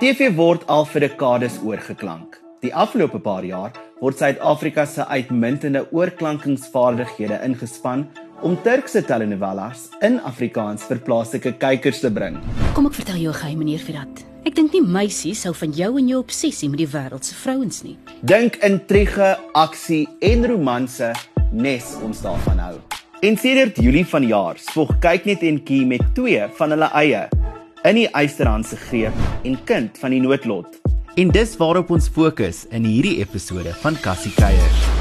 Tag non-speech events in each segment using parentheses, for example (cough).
TV word al vir dekades oorgeklank. Die afgelope paar jaar word Suid-Afrika se uitmuntende oorklankingsvaardighede ingespan om Turkse telenovelas in Afrikaans vir plaaslike kykers te bring. Kom ek vertel jou 'n geheim meneer Virat. Ek dink nie meisies hou van jou en jou obsessie met die wêreld se vrouens nie. Dink intrige, aksie en romanse nes ons daarvan hou. En sedert Julie vanjaar spog kyk net en kie met twee van hulle eie in die Eysterhand se greep en kind van die noodlot. En dis waarop ons fokus in hierdie episode van Cassie Kuier.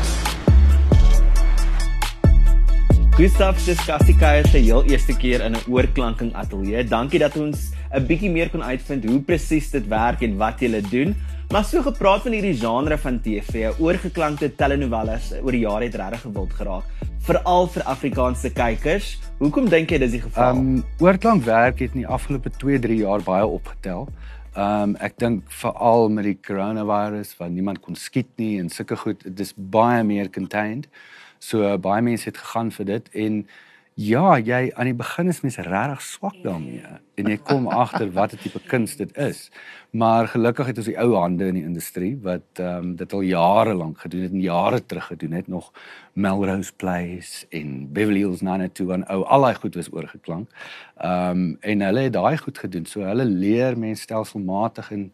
Gustav se Cassie Kuier se heel eerste keer in 'n oorklanking ateljee. Dankie dat ons 'n bietjie meer kon uitvind hoe presies dit werk en wat jy doen. Maar so gepraat van hierdie genre van TV, oorgeklankte telenovelas oor die jare het regtig gewild geraak, veral vir Afrikaanse kykers. Hoekom dink jy dis die geval? Ehm um, oorklank werk het in die afgelope 2-3 jaar baie opgetel. Ehm um, ek dink veral met die coronavirus waar niemand kon skiet nie en sulke goed, dit is baie meer contained. So uh, baie mense het gegaan vir dit en ja, jy aan die begin is mense regtig swak daarmee en jy kom (laughs) agter watter tipe kuns dit is. Maar gelukkig het ons die ou hande in die industrie wat ehm um, dit al jare lank gedoen het en jare terug gedoen het nog Melrose Place en Beverly Hills 902 en ou al daai goed was oorgeklank. Ehm um, en hulle het daai goed gedoen. So hulle leer mense stelselmatig en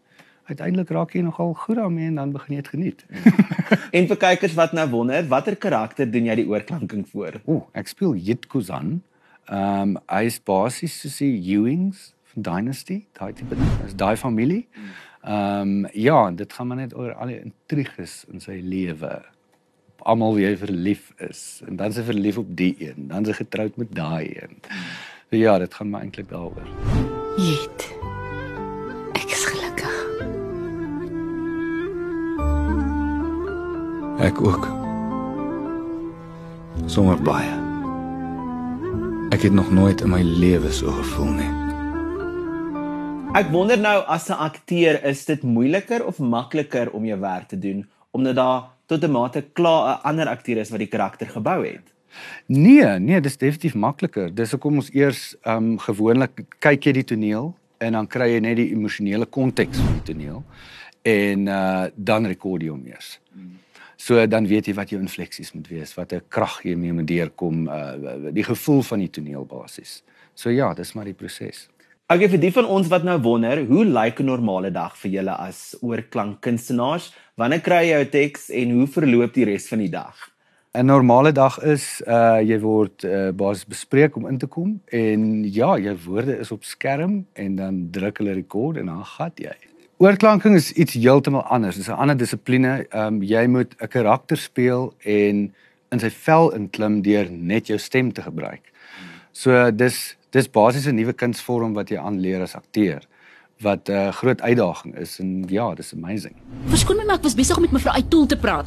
uiteindelik raak jy nogal goed daarmee en dan begin jy dit geniet. (laughs) en vir kykers wat nou wonder, watter karakter doen jy die oorklanking voor? Ooh, ek speel Yit Kuzan. Ehm um, hy is basies soos die Ewings van Dynasty, daai tipe ding. Is daai familie. Ehm um, ja, dit gaan maar net oor al die intriges in sy lewe. Almal wie hy verlief is en dan is hy verlief op die een, dan is hy getroud met daai een. So ja, dit gaan maar eintlik daaroor. Jet. Ek ook. Sommer baie. Ek het nog nooit in my lewe so gevoel nie. Ek wonder nou as 'n akteur is dit moeiliker of makliker om jou werk te doen omdat daar tot 'n mate klaar 'n ander akteur is wat die karakter gebou het. Nee, nee, dis definitief makliker. Dis hoekom ons eers ehm um, gewoonlik kyk jy die toneel en dan kry jy net die emosionele konteks van die toneel en uh dan rekord jy hom eers. So dan weet jy wat jou infleksies moet wees, wat 'n krag jy mee moet deurkom, uh die gevoel van die toneel basies. So ja, dis maar die proses. Okay, vir die van ons wat nou wonder, hoe lyk 'n normale dag vir julle as oorklankkunstenaars? Wanneer kry jy jou teks en hoe verloop die res van die dag? 'n Normale dag is uh jy word uh basies bespreek om in te kom en ja, jou woorde is op skerm en dan druk hulle rekord en dan gat jy. Oorklanking is iets heeltemal anders. Dit is 'n ander dissipline. Ehm um, jy moet 'n karakter speel en in sy vel inklim deur net jou stem te gebruik. So dis dis basies 'n nuwe kunsvorm wat jy aanleer as akteur wat 'n uh, groot uitdaging is en ja, dis amazing. Verskoon my maar ek was besig om met mevrou Uittool te praat.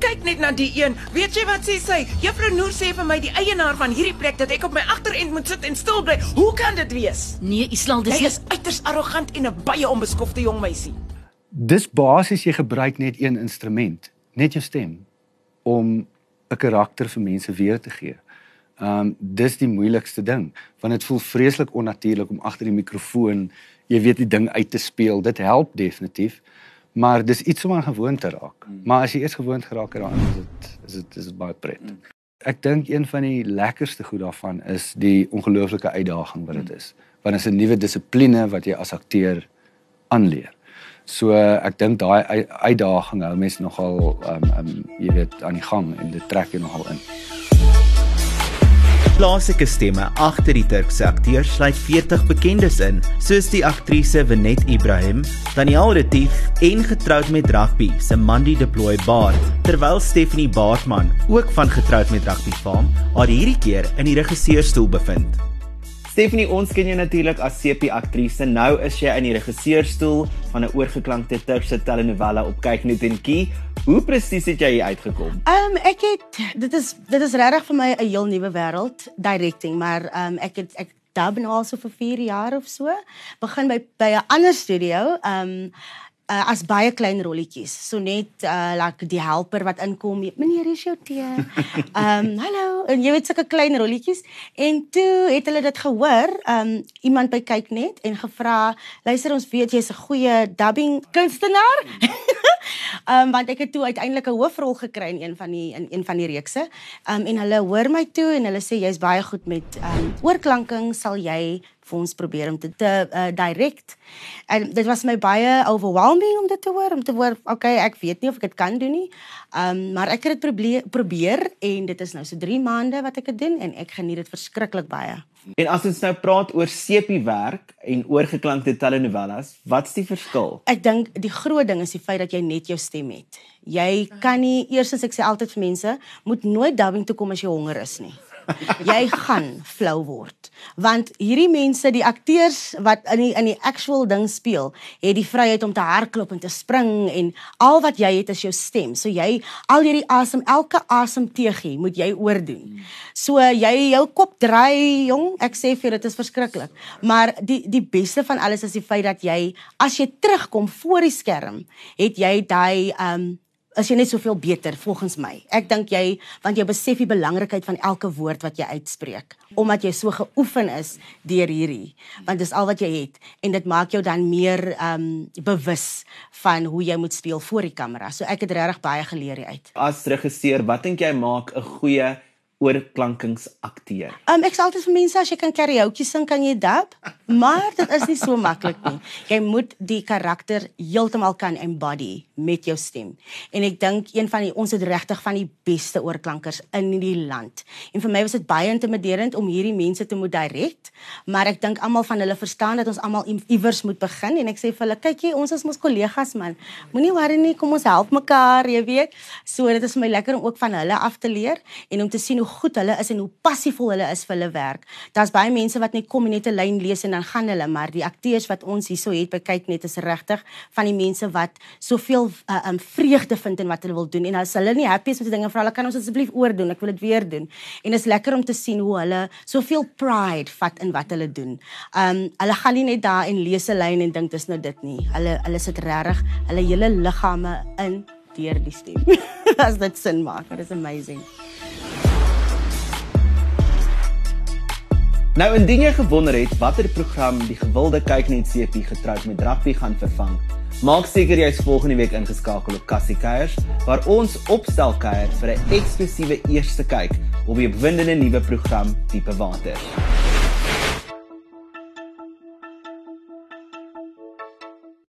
Kyk net na die een. Weet jy wat sê sy? Juffrou Noor sê vir my die eienaar van hierdie plek dat ek op my agterend moet sit en stil bly. Hoe kan dit wees? Nee, Island, dis Sy is uiters arrogant en 'n baie onbeskofte jong meisie. Dis basies jy gebruik net een instrument, net jou stem om 'n karakter vir mense weer te gee. Um dis die moeilikste ding want dit voel vreeslik onnatuurlik om agter die mikrofoon, jy weet die ding uit te speel. Dit help definitief, maar dis iets om aan gewoon te raak. Maar as jy eers gewoond geraak het daaraan, is dit is dit is dit baie pret. Ek dink een van die lekkerste goed daarvan is die ongelooflike uitdaging wat dit is. Want dit is 'n nuwe dissipline wat jy as akteur aanleer. So ek dink daai ui- uitdaging hou mense nogal um um jy weet aan die gang en dit trek jou nogal in. Plaaslike stemme agter die Turkse akteurs sluit 40 bekendes in, soos die aktrise Venet Ibrahim, Daniel Retief en getroud met rugby se Mandy Deploy Baard, terwyl Stephanie Baartman, ook van getroud met rugby faam, haar hierdie keer in die regisseurstoel bevind. Stephanie, ons ken jou natuurlik as CP aktrise. Nou is jy in die regisseurstoel van 'n oorgeklankte Turkse telenovela op kyk net en kie. Hoe presies het jy hier uitgekom? Ehm um, ek het dit is dit is regtig vir my 'n heel nuwe wêreld directing, maar ehm um, ek het ek dub nou al so vir 4 jaar of so. Begin by by 'n ander studio. Ehm um, uh, as baie klein rolletjies. So net uh like die helper wat inkom, meneer, hier's jou tee. Ehm (laughs) um, hallo, en jy weet sulke klein rolletjies. En toe het hulle dit gehoor, ehm um, iemand by kyk net en gevra, luister ons weet jy's 'n goeie dubbing kunstenaar. Ehm (laughs) um, want ek het toe uiteindelik 'n hoofrol gekry in een van die in een van die reekse. Ehm um, en hulle hoor my toe en hulle sê jy's baie goed met ehm um, oorklanking, sal jy vir ons probeer om te, te uh, direct. En dit was my baie overwhelming om dit te hoor, om te hoor, okay, ek weet nie of ek dit kan doen nie. Ehm um, maar ek het dit probeer probeer en dit is nou so 3 maande wat ek dit doen en ek geniet dit verskriklik baie. En as ons nou praat oor sepie werk en oorgeklankte telenovelas, wat's die verskil? Ek dink die groot ding is die feit dat jy net jou stem het. Jy kan nie eers as ek sê altyd vir mense, moet nooit dubbing toe kom as jy honger is nie (laughs) jy gaan flou word. Want hierdie mense die akteurs wat in die in die actual ding speel het die vryheid om te hardloop en te spring en al wat jy het is jou stem. So jy al hierdie asem elke asemteegie moet jy oordoen. So jy jou kop draai jong ek sê vir dit is verskriklik. Maar die die beste van alles is die feit dat jy as jy terugkom voor die skerm het jy daai um is jy net soveel beter volgens my. Ek dink jy want jy besef die belangrikheid van elke woord wat jy uitspreek omdat jy so geoefen is deur hierdie. Want dis al wat jy het en dit maak jou dan meer ehm um, bewus van hoe jy moet speel voor die kamera. So ek het regtig baie geleer uit. As regisseur, wat dink jy maak 'n goeie oorklankingsakteur? Um, ek sê altyd vir mense as jy kan karaoke sing, kan jy dub, maar dit is nie so maklik nie. Jy moet die karakter heeltemal kan embody met jou stem. En ek dink een van die ons het regtig van die beste oorklankers in die land. En vir my was dit baie intimiderend om hierdie mense te moet direk, maar ek dink almal van hulle verstaan dat ons almal iewers moet begin en ek sê vir hulle, kykie, ons is mos kollegas man. Moenie worry nie, kom ons help mekaar, jy weet. So dit is vir my lekker om ook van hulle af te leer en om te sien hoe goed hulle is en hoe passievol hulle is vir hulle werk. Daar's baie mense wat net kom en net 'n lyn lees en dan gaan hulle, maar die akteurs wat ons hierso het by kyk net is regtig van die mense wat soveel uh, um vreugde vind in wat hulle wil doen en as hulle nie happy is met die dinge, vra hulle kan ons asseblief oordoen. Ek wil dit weer doen. En dit is lekker om te sien hoe hulle soveel pride vat in wat hulle doen. Um hulle gaan nie net daar en lees 'n lyn en dink dis nou dit nie. Hulle hulle sit regtig hulle hele liggame in deur die stem. (laughs) as dit sin maak. It is amazing. Nou indien jy gewonder het watter program die gewilde kyknet CP getroud met rugby gaan vervang, maak seker jy's volgende week ingeskakel op Cassie Kuiers waar ons opstel kuier vir 'n eksklusiewe eerste kyk op die opwindende nuwe program Diepe Water.